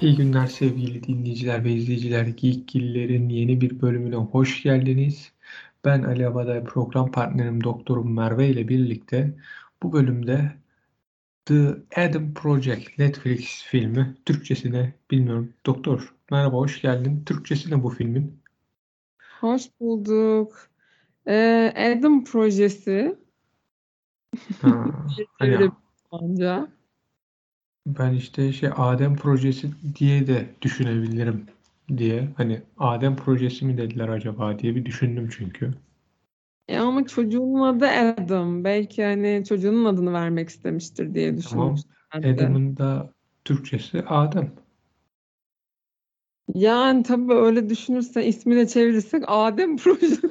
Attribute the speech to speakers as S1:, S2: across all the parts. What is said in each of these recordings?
S1: İyi günler sevgili dinleyiciler ve izleyiciler. Geekgiller'in yeni bir bölümüne hoş geldiniz. Ben Ali Abaday, program partnerim doktorum Merve ile birlikte bu bölümde The Adam Project Netflix filmi Türkçesine bilmiyorum. Doktor merhaba hoş geldin. Türkçesi ne bu filmin?
S2: Hoş bulduk. Ee, Adam Projesi.
S1: Ha, hani. Ben işte şey Adem Projesi diye de düşünebilirim diye. Hani Adem Projesi mi dediler acaba diye bir düşündüm çünkü.
S2: E ama çocuğunun adı Adam. Belki hani çocuğunun adını vermek istemiştir diye
S1: Tamam.
S2: düşünmüştüm de.
S1: Adam'ın da Türkçesi Adem.
S2: Yani tabii öyle düşünürsen ismini çevirirsek Adem Projesi.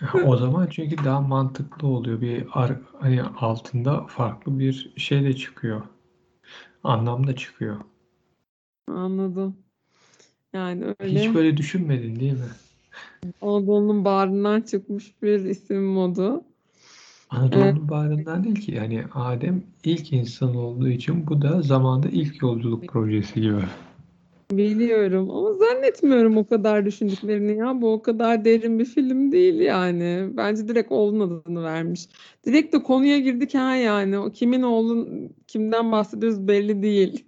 S1: O zaman çünkü daha mantıklı oluyor. Bir ar- hani altında farklı bir şey de çıkıyor. Anlam da çıkıyor.
S2: Anladım. Yani
S1: Hiç
S2: öyle
S1: böyle düşünmedin değil mi?
S2: Anadolu'nun bağrından çıkmış bir isim modu.
S1: Anadolu'nun bağrından değil ki. Yani Adem ilk insan olduğu için bu da zamanda ilk yolculuk projesi gibi.
S2: Biliyorum ama zannetmiyorum o kadar düşündüklerini ya. Bu o kadar derin bir film değil yani. Bence direkt oğlun adını vermiş. Direkt de konuya girdik ha yani. O kimin oğlun kimden bahsediyoruz belli değil.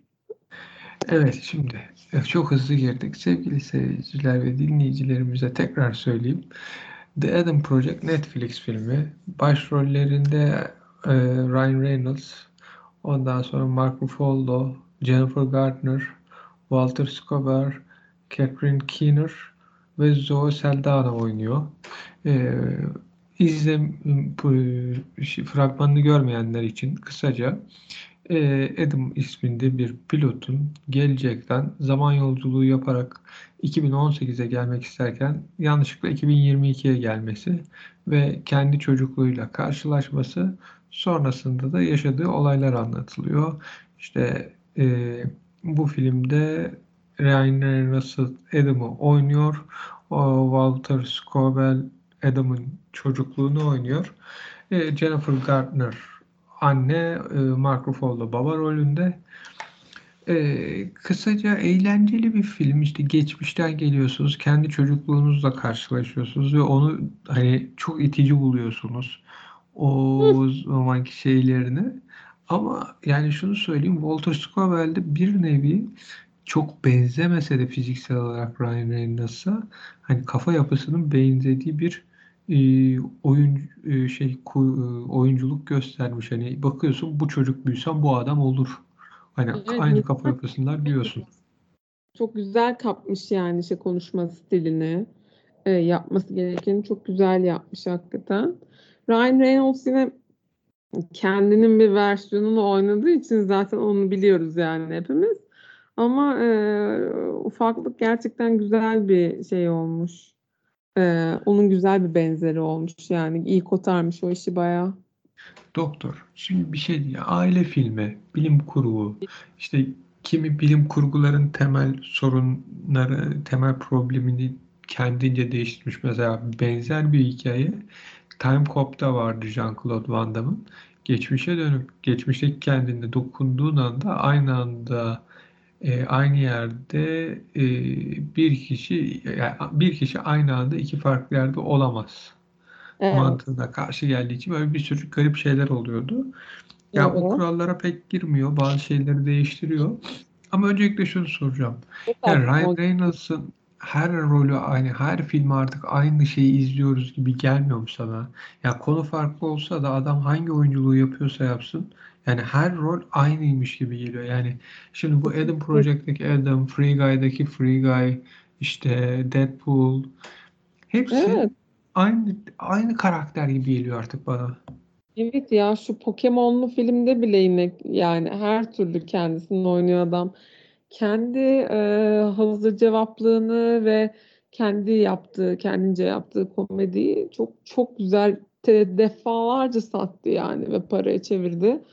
S1: Evet şimdi çok hızlı girdik. Sevgili seyirciler ve dinleyicilerimize tekrar söyleyeyim. The Adam Project Netflix filmi. Başrollerinde e, Ryan Reynolds, ondan sonra Mark Ruffalo, Jennifer Gardner, Walter Scobar, Catherine Keener ve Zoe Saldana oynuyor. E, izlem bu şey, fragmanını görmeyenler için kısaca e, Adam isminde bir pilotun gelecekten zaman yolculuğu yaparak 2018'e gelmek isterken yanlışlıkla 2022'ye gelmesi ve kendi çocukluğuyla karşılaşması sonrasında da yaşadığı olaylar anlatılıyor. İşte e, bu filmde Ryan Reynolds Adam'ı oynuyor. O Walter Scobell Adam'ın çocukluğunu oynuyor. E, Jennifer Gardner anne, e, Mark Ruffalo baba rolünde. E, kısaca eğlenceli bir film. İşte geçmişten geliyorsunuz, kendi çocukluğunuzla karşılaşıyorsunuz ve onu hani çok itici buluyorsunuz. O zamanki şeylerini. Ama yani şunu söyleyeyim, Walter Scobell'de bir nevi çok benzemese de fiziksel olarak Ryan Reynolds'a hani kafa yapısının benzediği bir e, oyun e, şey ku- e, oyunculuk göstermiş. Hani bakıyorsun bu çocuk büyüsem bu adam olur. Hani
S2: Evet,
S1: aynı kafa
S2: mizah
S1: yapısındalar diyorsun.
S2: çok güzel kapmış yani işte konuşma stilini. E, yapması gerekeni çok güzel yapmış hakikaten. Ryan Reynolds yine kendinin bir versiyonunu oynadığı için zaten onu biliyoruz yani hepimiz. Ama e, ufaklık gerçekten güzel bir şey olmuş. E, onun güzel bir benzeri olmuş yani iyi kotarmış o işi bayağı.
S1: Doktor. Şimdi bir şey diye aile filmi, bilim kurgu, işte kimi bilim kurguların temel sorunları, temel problemini kendince değiştirmiş. Mesela benzer bir hikaye Time Cop'ta vardı Jean-Claude Van Damme'ın. Geçmişe dönüp geçmişteki kendine dokunduğun anda aynı anda e, aynı yerde e, bir kişi yani bir kişi aynı anda iki farklı yerde olamaz
S2: Evet.
S1: mantığına karşı geldiği için böyle bir sürü garip şeyler oluyordu. Ya o
S2: Evet.
S1: kurallara pek girmiyor, bazı şeyleri değiştiriyor. Ama öncelikle şunu soracağım. Yani Ryan
S2: o
S1: Reynolds'ın her rolü aynı, her film artık aynı şeyi izliyoruz gibi gelmiyor mu sana? Ya konu farklı olsa da adam hangi oyunculuğu yapıyorsa yapsın. Yani her rol aynıymış gibi geliyor. Yani şimdi bu Adam Project'teki Adam, Free Guy'daki Free Guy, işte Deadpool hepsi
S2: Evet.
S1: aynı aynı karakter gibi geliyor artık bana.
S2: Evet ya şu Pokemon'lu filmde bile yine yani her türlü kendisini oynuyor adam. Kendi e, hazır cevaplığını ve kendi yaptığı, kendince yaptığı komediyi çok çok güzel defalarca sattı yani ve paraya çevirdi.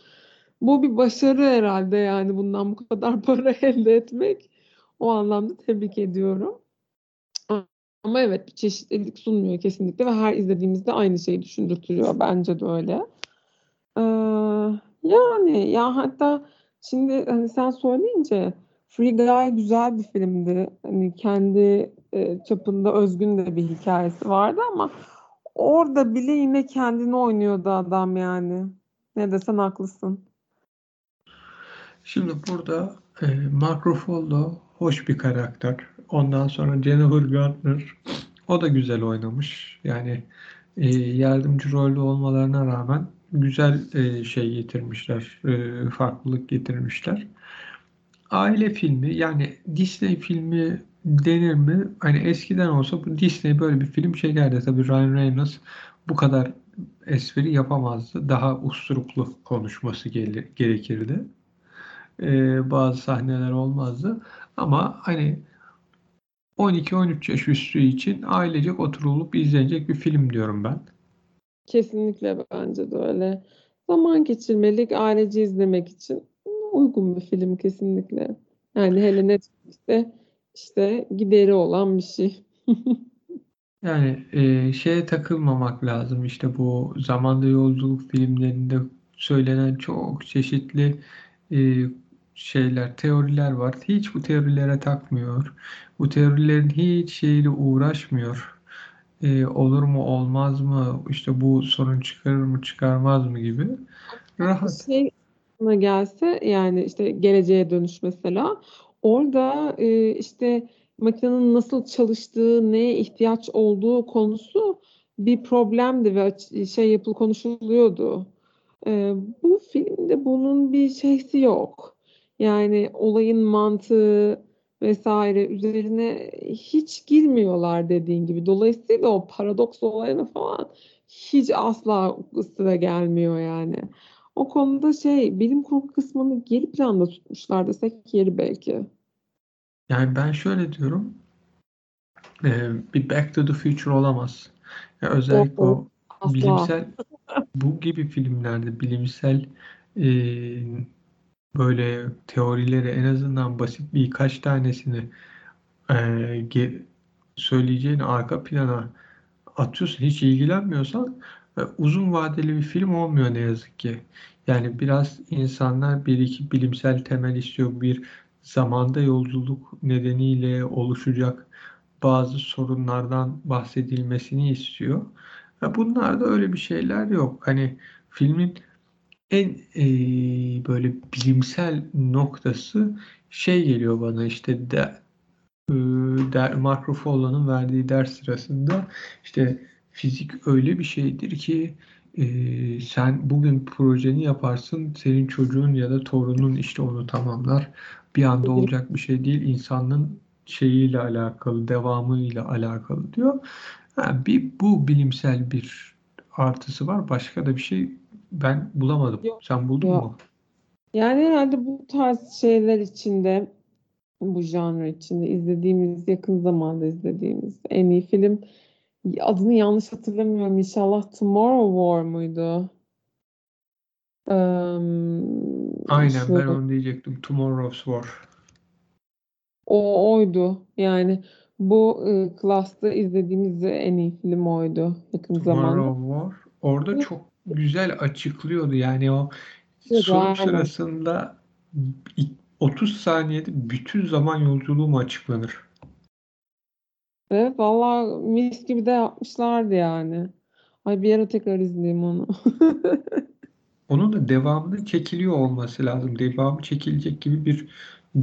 S2: Bu bir başarı herhalde yani bundan bu kadar para elde etmek. O anlamda tebrik ediyorum. Ama evet bir çeşitlilik sunmuyor kesinlikle ve her izlediğimizde aynı şeyi düşündürtüyor. Bence de öyle. Ee, yani ya hatta şimdi hani sen söyleyince Free Guy güzel bir filmdi. Hani kendi e, çapında özgün de bir hikayesi vardı ama orada bile yine kendini oynuyordu adam yani. Ne desen haklısın.
S1: Şimdi burada e, Mark Ruffalo hoş bir karakter. Ondan sonra Jennifer Garner o da güzel oynamış. Yani e, yardımcı rolü olmalarına rağmen güzel e, şey getirmişler. E, farklılık getirmişler. Aile filmi yani Disney filmi denir mi? Hani eskiden olsa bu Disney böyle bir film çekerdi. Tabii Ryan Reynolds bu kadar espri yapamazdı. Daha usturuplu konuşması gelir, gerekirdi. Ee, bazı sahneler olmazdı. Ama hani 12-13 yaş üstü için ailecek oturulup izlenecek bir film diyorum ben.
S2: Kesinlikle bence de öyle. Zaman geçirmelik, ailece izlemek için uygun bir film kesinlikle. Yani hele Netflix'te işte gideri olan bir şey.
S1: Yani e, şeye takılmamak lazım. İşte bu zamanda yolculuk filmlerinde söylenen çok çeşitli e, şeyler, teoriler var. Hiç bu teorilere takmıyor. Bu teorilerin hiç şeyle uğraşmıyor. E, olur mu, olmaz mı? İşte bu sorun çıkarır mı, çıkarmaz mı gibi. Rahat.
S2: Şey aklına gelse yani işte geleceğe dönüş mesela orada e, işte makinenin nasıl çalıştığı, neye ihtiyaç olduğu konusu bir problemdi ve şey yapıl konuşuluyordu. E, bu filmde bunun bir şeysi yok. Yani olayın mantığı vesaire üzerine hiç girmiyorlar dediğin gibi. Dolayısıyla o paradoks olayına falan hiç asla sıra gelmiyor yani. O konuda şey bilim kurgu kısmını geri planda tutmuşlar desek yeri belki.
S1: Yani ben şöyle diyorum. e, bir Back to the Future olamaz. Ya özellikle o
S2: Asla.
S1: bilimsel bu gibi filmlerde bilimsel e, böyle teorileri en azından basit birkaç tanesini e, ge- söyleyeceğin arka plana atıyorsun hiç ilgilenmiyorsan uzun vadeli bir film olmuyor ne yazık ki. Yani biraz insanlar bir iki bilimsel temel istiyor. Bir zamanda yolculuk nedeniyle oluşacak bazı sorunlardan bahsedilmesini istiyor. Bunlarda öyle bir şeyler yok. Hani filmin en e, böyle bilimsel noktası şey geliyor bana işte de, e, der, Mark Ruffalo'nun verdiği ders sırasında işte fizik öyle bir şeydir ki e, sen bugün projeni yaparsın senin çocuğun ya da torunun işte onu tamamlar. Bir anda olacak bir şey değil insanlığın şeyiyle alakalı devamıyla alakalı diyor. Ha, bir bu bilimsel bir artısı var. Başka da bir şey ben bulamadım.
S2: Yok.
S1: Sen buldun
S2: Yok.
S1: mu?
S2: Yani herhalde bu tarz şeyler içinde bu janr içinde izlediğimiz yakın zamanda izlediğimiz en iyi film adını yanlış hatırlamıyorum inşallah Tomorrow War muydu? Eee,
S1: Aynen ben
S2: şu
S1: onu diyecektim. Tomorrow's War.
S2: o oydu. Yani bu e, klasta izlediğimiz en iyi film oydu yakın zamanda.
S1: Tomorrow War. Orada çok güzel açıklıyordu. Yani o
S2: Evet,
S1: soru sırasında 30 saniyede bütün zaman yolculuğu mu açıklanır?
S2: Evet valla mis gibi de yapmışlardı yani. Ay bir ara tekrar izleyeyim onu.
S1: Onun da devamının çekiliyor olması lazım. Devamı çekilecek gibi bir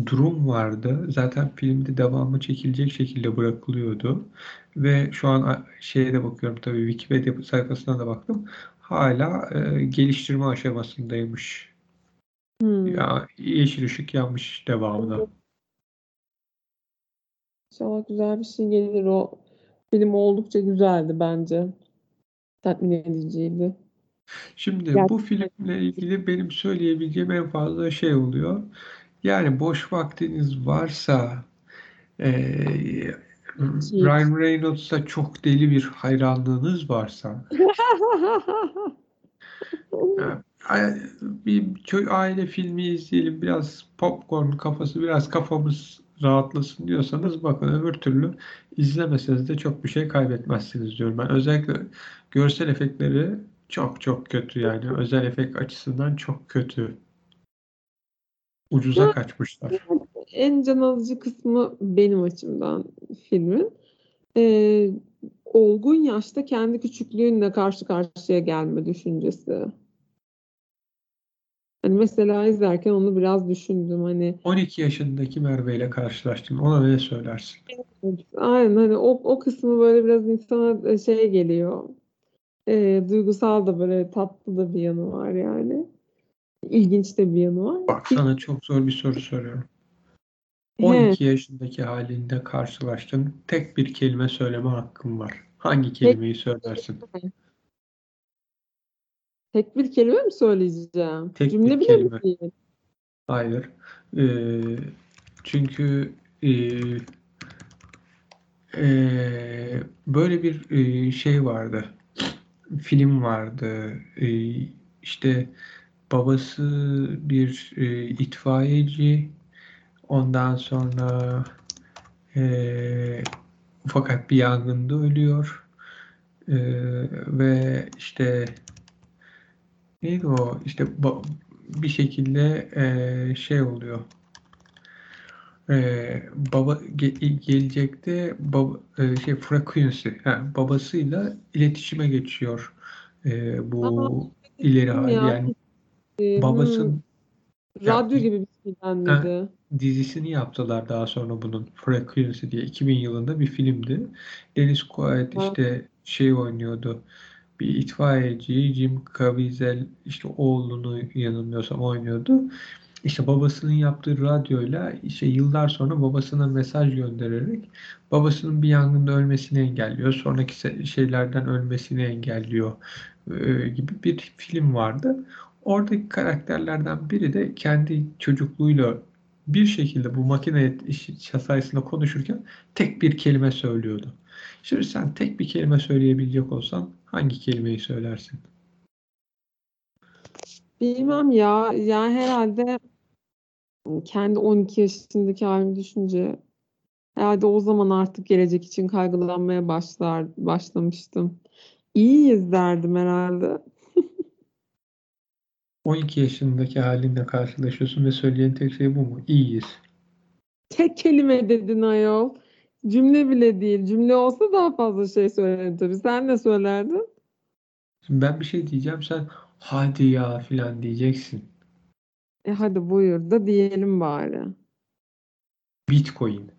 S1: durum vardı. Zaten filmde devamı çekilecek şekilde bırakılıyordu. Ve şu an şeye de bakıyorum tabii Wikipedia sayfasına da baktım. Hala e, geliştirme aşamasındaymış.
S2: Hmm.
S1: Ya yeşil ışık yanmış devamında.
S2: İnşallah güzel bir şey gelir. O film oldukça güzeldi bence. Tatmin ediciydi.
S1: Şimdi
S2: Gerçekten.
S1: bu filmle ilgili benim söyleyebileceğim en fazla şey oluyor. Yani boş vaktiniz varsa e, Ryan Reynolds'a çok deli bir hayranlığınız varsa bir köy aile filmi izleyelim biraz popcorn kafası biraz kafamız rahatlasın diyorsanız bakın öbür türlü izlemeseniz de çok bir şey kaybetmezsiniz diyorum ben. Özellikle görsel efektleri çok çok kötü yani özel efekt açısından çok kötü. Ucuza kaçmışlar.
S2: en can alıcı kısmı benim açımdan filmin e, olgun yaşta kendi küçüklüğünle karşı karşıya gelme düşüncesi. Hani mesela izlerken onu biraz düşündüm hani
S1: 12 yaşındaki Merve ile karşılaştın. Ona ne söylersin?
S2: aynen hani o, o kısmı böyle biraz insana e, şey geliyor. E, duygusal da böyle tatlı da bir yanı var yani. İlginç de bir yanı var.
S1: Bak sana çok zor bir soru soruyorum.
S2: He,
S1: 12 yaşındaki halinde karşılaştın. Tek bir kelime söyleme hakkın var. Hangi kelimeyi söylersin?
S2: Tek bir kelime mi söyleyeceğim?
S1: Tek bir
S2: Cümle bile
S1: kelime.
S2: mi değil?
S1: Hayır. Ee, çünkü e, e, böyle bir e, şey vardı. Film vardı. E, işte babası bir e, itfaiyeci. Ondan sonra e, fakat bir yangında ölüyor. E, ve işte neydi o? İşte bir şekilde e, şey oluyor. E, baba ge- gelecekte baba, e, şey frequency ha, babasıyla iletişime geçiyor. E, bu ileri hali
S2: ya.
S1: yani
S2: Ee,
S1: babası
S2: hmm, radyo gibi bir şeyden miydi?
S1: dizisini yaptılar daha sonra bunun Frequency diye 2000 yılında bir filmdi. Quaid
S2: Ha.
S1: işte şey oynuyordu. Bir itfaiyeci Jim Caviezel işte oğlunu yanılmıyorsam oynuyordu. İşte babasının yaptığı radyoyla işte yıllar sonra babasına mesaj göndererek babasının bir yangında ölmesini engelliyor. Sonraki şeylerden ölmesini engelliyor e, gibi bir film vardı. Oradaki karakterlerden biri de kendi çocukluğuyla bir şekilde bu makine sayesinde konuşurken tek bir kelime söylüyordu. Şimdi sen tek bir kelime söyleyebilecek olsan hangi kelimeyi söylersin?
S2: Bilmem ya. Yani herhalde kendi 12 yaşındaki halimi düşünce herhalde o zaman artık gelecek için kaygılanmaya başlar başlamıştım. İyiyiz derdim herhalde.
S1: 12 yaşındaki halinle karşılaşıyorsun ve söyleyen tek şey bu mu? İyiyiz.
S2: Tek kelime dedin ayol. Cümle bile değil. Cümle olsa daha fazla şey söylerim tabii. Sen ne söylerdin?
S1: Şimdi ben bir şey diyeceğim sen hadi ya filan diyeceksin.
S2: E hadi buyur da diyelim bari.
S1: Bitcoin.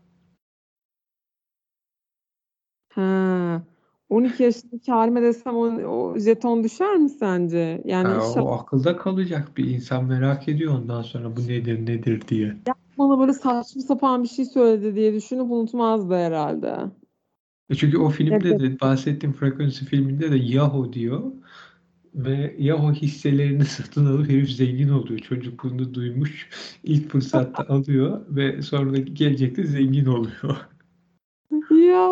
S2: Ha. 12 yaşındaki halime desem o, o jeton düşer mi sence? Yani
S1: Ha,
S2: inşallah
S1: o akılda kalacak bir insan merak ediyor ondan sonra bu nedir nedir diye.
S2: Bana böyle saçma sapan bir şey söyledi diye düşünüp unutmazdı herhalde.
S1: E Çünkü o filmde
S2: Evet.
S1: de bahsettiğim Frequency filminde de Yahoo diyor ve Yahoo hisselerini satın alıp herif zengin oluyor. Çocukluğunda duymuş ilk fırsatta alıyor ve sonra da gelecekte zengin oluyor.
S2: Ya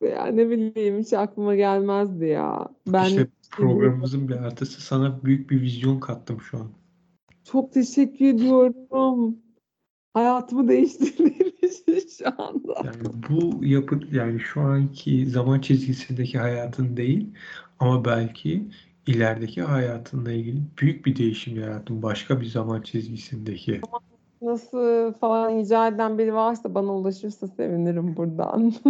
S2: ya ne bileyim hiç aklıma gelmezdi ya. Ben
S1: İşte programımızın bir artısı sana büyük bir vizyon kattım şu an.
S2: çok teşekkür ediyorum. Hayatımı değiştirdiğin için şu anda.
S1: Yani bu yapı yani şu anki zaman çizgisindeki hayatın değil ama belki ilerideki hayatınla ilgili büyük bir değişim yarattın başka bir zaman çizgisindeki.
S2: Nasıl falan icat eden biri varsa bana ulaşırsa sevinirim buradan.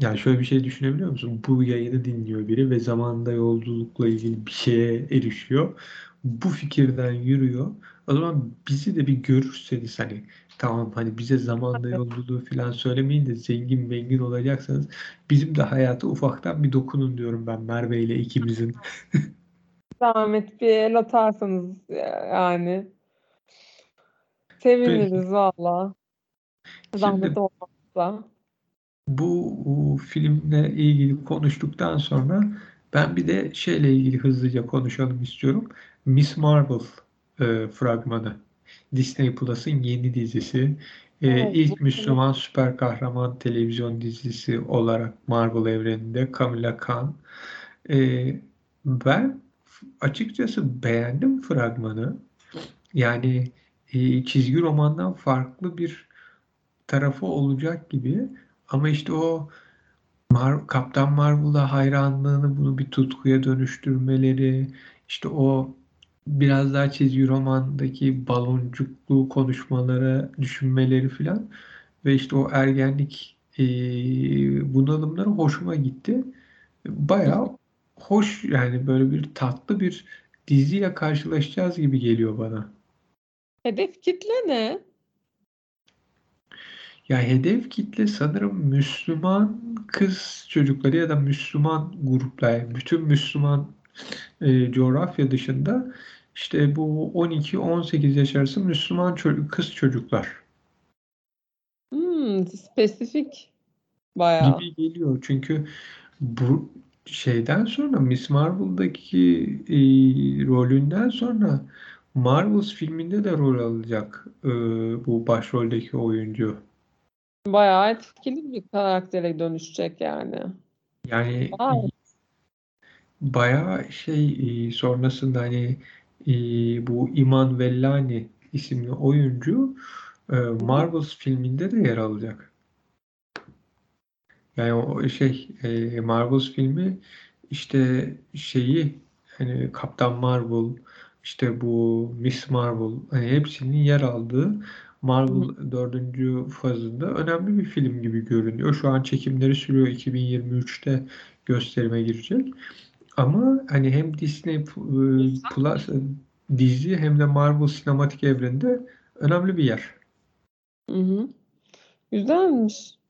S1: Yani şöyle bir şey düşünebiliyor musun? Bu yayını dinliyor biri ve zamanda yolculukla ilgili bir şeye erişiyor. Bu fikirden yürüyor. O zaman bizi de bir görürseniz hani tamam hani bize zamanda yolculuğu falan söylemeyin de zengin mengin olacaksanız bizim de hayata ufaktan bir dokunun diyorum ben Merve ile ikimizin.
S2: Zahmet bir el atarsanız yani. Seviniriz valla. Zahmet olmazsa.
S1: Bu bu filmle ilgili konuştuktan sonra ben bir de şeyle ilgili hızlıca konuşalım istiyorum. Miss Marvel e, fragmanı. Disney Plus'ın yeni dizisi. E,
S2: Evet,
S1: ilk
S2: bu-
S1: Müslüman süper kahraman televizyon dizisi olarak Marvel evreninde Kamala Khan. E, ben açıkçası beğendim fragmanı. Yani e, çizgi romandan farklı bir tarafı olacak gibi. Ama işte o Mar Kaptan Marvel'a hayranlığını bunu bir tutkuya dönüştürmeleri, işte o biraz daha çizgi romandaki baloncuklu konuşmaları, düşünmeleri filan ve işte o ergenlik e, bunalımları hoşuma gitti. Bayağı hoş yani böyle bir tatlı bir diziyle karşılaşacağız gibi geliyor bana.
S2: Hedef kitle ne?
S1: Ya hedef kitle sanırım Müslüman kız çocukları ya da Müslüman gruplar. Yani bütün Müslüman e, coğrafya dışında işte bu 12-18 yaş arası Müslüman çocuk, kız çocuklar
S2: Hmm, spesifik bayağı.
S1: gibi geliyor. Çünkü bu şeyden sonra Miss Marvel'daki e, rolünden sonra Marvels filminde de rol alacak e, bu başroldeki oyuncu.
S2: Bayağı etkili bir karaktere dönüşecek yani.
S1: Yani
S2: Vay.
S1: Bayağı şey e, sonrasında hani e, bu Iman Vellani isimli oyuncu e, Marvels filminde de yer alacak. Yani o şey e, Marvels filmi işte şeyi hani Kaptan Marvel işte bu Miss Marvel hani hepsinin yer aldığı Marvel dördüncü fazında önemli bir film gibi görünüyor. Şu an çekimleri sürüyor. 2023'te gösterime girecek. Ama hani hem Disney e, Plus e, dizi hem de Marvel sinematik evrende önemli bir yer.
S2: Hı hı. Güzelmiş.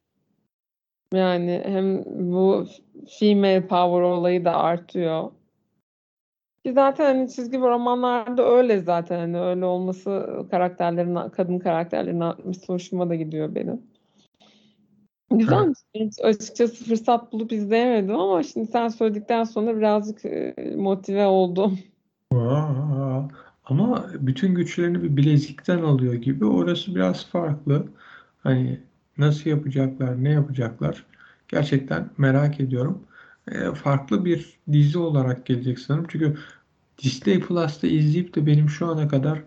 S2: Yani hem bu female power olayı da artıyor. Ki zaten hani çizgi romanlarda öyle zaten hani öyle olması karakterlerin kadın karakterlerin artması hoşuma da gidiyor benim. Güzelmiş. Hiç açıkçası fırsat bulup izleyemedim ama şimdi sen söyledikten sonra birazcık e, motive oldum.
S1: Aa, ama bütün güçlerini bir bilezikten alıyor gibi. Orası biraz farklı. Hani nasıl yapacaklar, ne yapacaklar? Gerçekten merak ediyorum. E, farklı bir dizi olarak gelecek sanırım. Çünkü Disney Plus'ta izleyip de benim şu ana kadar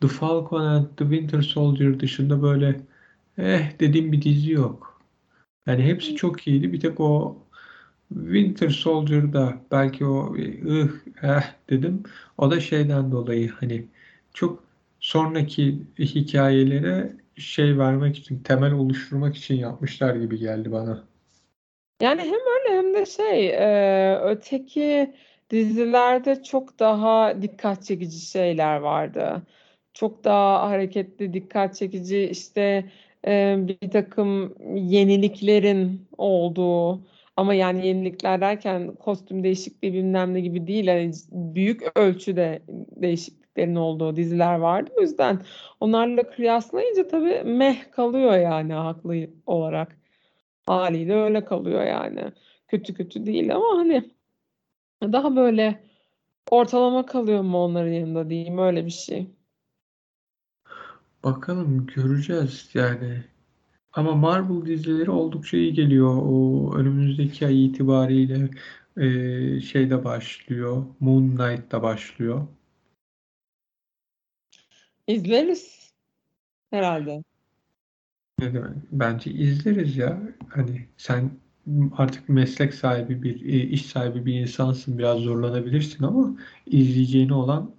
S1: The Falcon and the Winter Soldier dışında böyle eh dediğim bir dizi yok. Yani hepsi çok iyiydi. Bir tek o Winter Soldier'da belki o ıh eh dedim. O da şeyden dolayı hani çok sonraki hikayelere şey vermek için, temel oluşturmak için yapmışlar gibi geldi bana.
S2: Yani hem öyle hem de şey e, öteki dizilerde çok daha dikkat çekici şeyler vardı. Çok daha hareketli, dikkat çekici işte bir takım yeniliklerin olduğu ama yani yenilikler derken kostüm değişikliği bilmem ne gibi değil. Yani büyük ölçüde değişikliklerin olduğu diziler vardı. O yüzden onlarla kıyaslayınca tabii meh kalıyor yani haklı olarak. Haliyle öyle kalıyor yani. Kötü kötü değil ama hani daha böyle ortalama kalıyor mu onların yanında diyeyim öyle bir şey.
S1: Bakalım göreceğiz yani. Ama Marvel dizileri oldukça iyi geliyor. O önümüzdeki ay itibariyle e, şeyde başlıyor. Moon Knight'da başlıyor.
S2: İzleriz herhalde.
S1: Ne demek? Bence izleriz ya. Hani sen artık meslek sahibi bir e, iş sahibi bir insansın. Biraz zorlanabilirsin ama izleyeceğine olan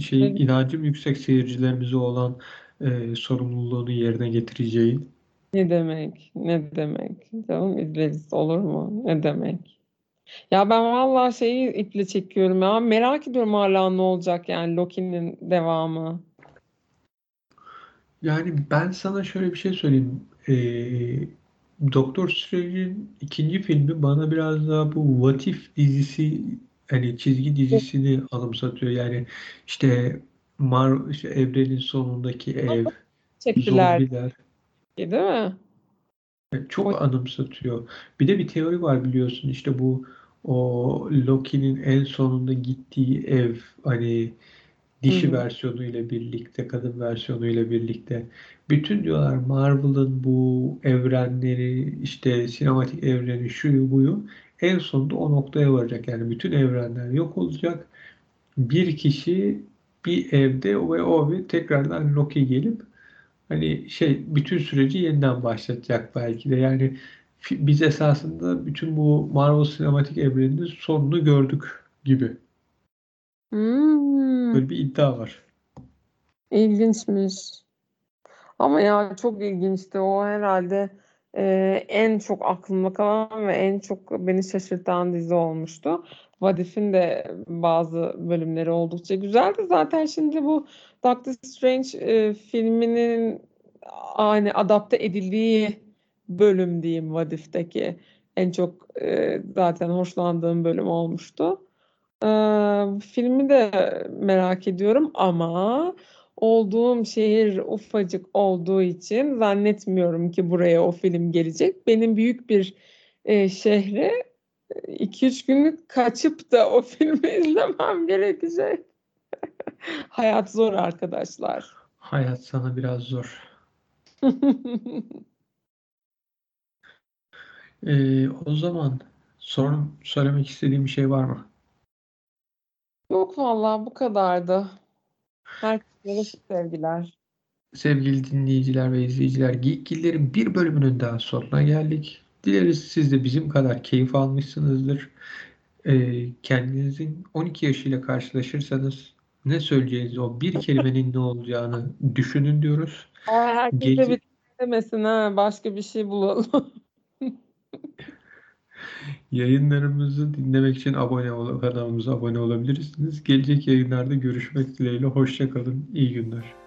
S1: şey inancım yüksek seyircilerimize olan e, sorumluluğunu yerine getireceğin.
S2: Ne demek? Ne demek? Canım izleriz olur mu? Ne demek? Ya ben vallahi şeyi iple çekiyorum ya. Merak ediyorum hala ne olacak yani Loki'nin devamı.
S1: Yani ben sana şöyle bir şey söyleyeyim. Ee, Doktor Strange'in ikinci filmi bana biraz daha bu What If dizisi hani çizgi dizisini anımsatıyor. Yani işte Mar işte evrenin sonundaki ev,
S2: Çektiler
S1: zombiler
S2: değil mi? O
S1: çok anımsatıyor. Bir de bir teori var biliyorsun işte bu o Loki'nin en sonunda gittiği ev hani dişi
S2: hı.
S1: versiyonuyla birlikte, kadın versiyonuyla birlikte bütün diyorlar Marvel'ın bu evrenleri, işte sinematik evreni, şuyu buyu en sonunda o noktaya varacak. Yani bütün evrenler yok olacak. Bir kişi bir evde ve o ev tekrardan Loki gelip hani şey bütün süreci yeniden başlatacak belki de. Yani biz esasında bütün bu Marvel sinematik evreninin sonunu gördük gibi.
S2: Hmm,
S1: Böyle bir iddia var.
S2: ilginçmiş. Ama ya çok ilginçti. O herhalde e, en çok aklımda kalan ve en çok beni şaşırtan dizi olmuştu. What If'in de bazı bölümleri oldukça güzeldi. Zaten şimdi bu Doctor Strange e, filminin aynı adapte edildiği bölüm diyeyim What If'teki en çok e, zaten hoşlandığım bölüm olmuştu. E, filmi de merak ediyorum ama olduğum şehir ufacık olduğu için zannetmiyorum ki buraya o film gelecek. Benim büyük bir e, şehre 2-3 günlük kaçıp da o filmi izlemem gerekecek. Hayat zor arkadaşlar.
S1: Hayat sana biraz zor. Ee, o zaman son söylemek istediğim bir şey var mı?
S2: Yok vallahi bu kadardı. Herkese sevgiler.
S1: Sevgili dinleyiciler ve izleyiciler, Geekgiller'in bir bölümünün daha sonuna geldik. Dileriz siz de bizim kadar keyif almışsınızdır. Ee, kendinizin 12 yaşıyla karşılaşırsanız ne söyleyeceğinizi, o bir kelimenin ne olacağını düşünün diyoruz.
S2: Aa, herkes de
S1: Gece-
S2: bir demesin ha. Başka bir şey bulalım.
S1: Yayınlarımızı dinlemek için abone ol kanalımıza abone olabilirsiniz. Gelecek yayınlarda görüşmek dileğiyle. Hoşça kalın. İyi günler.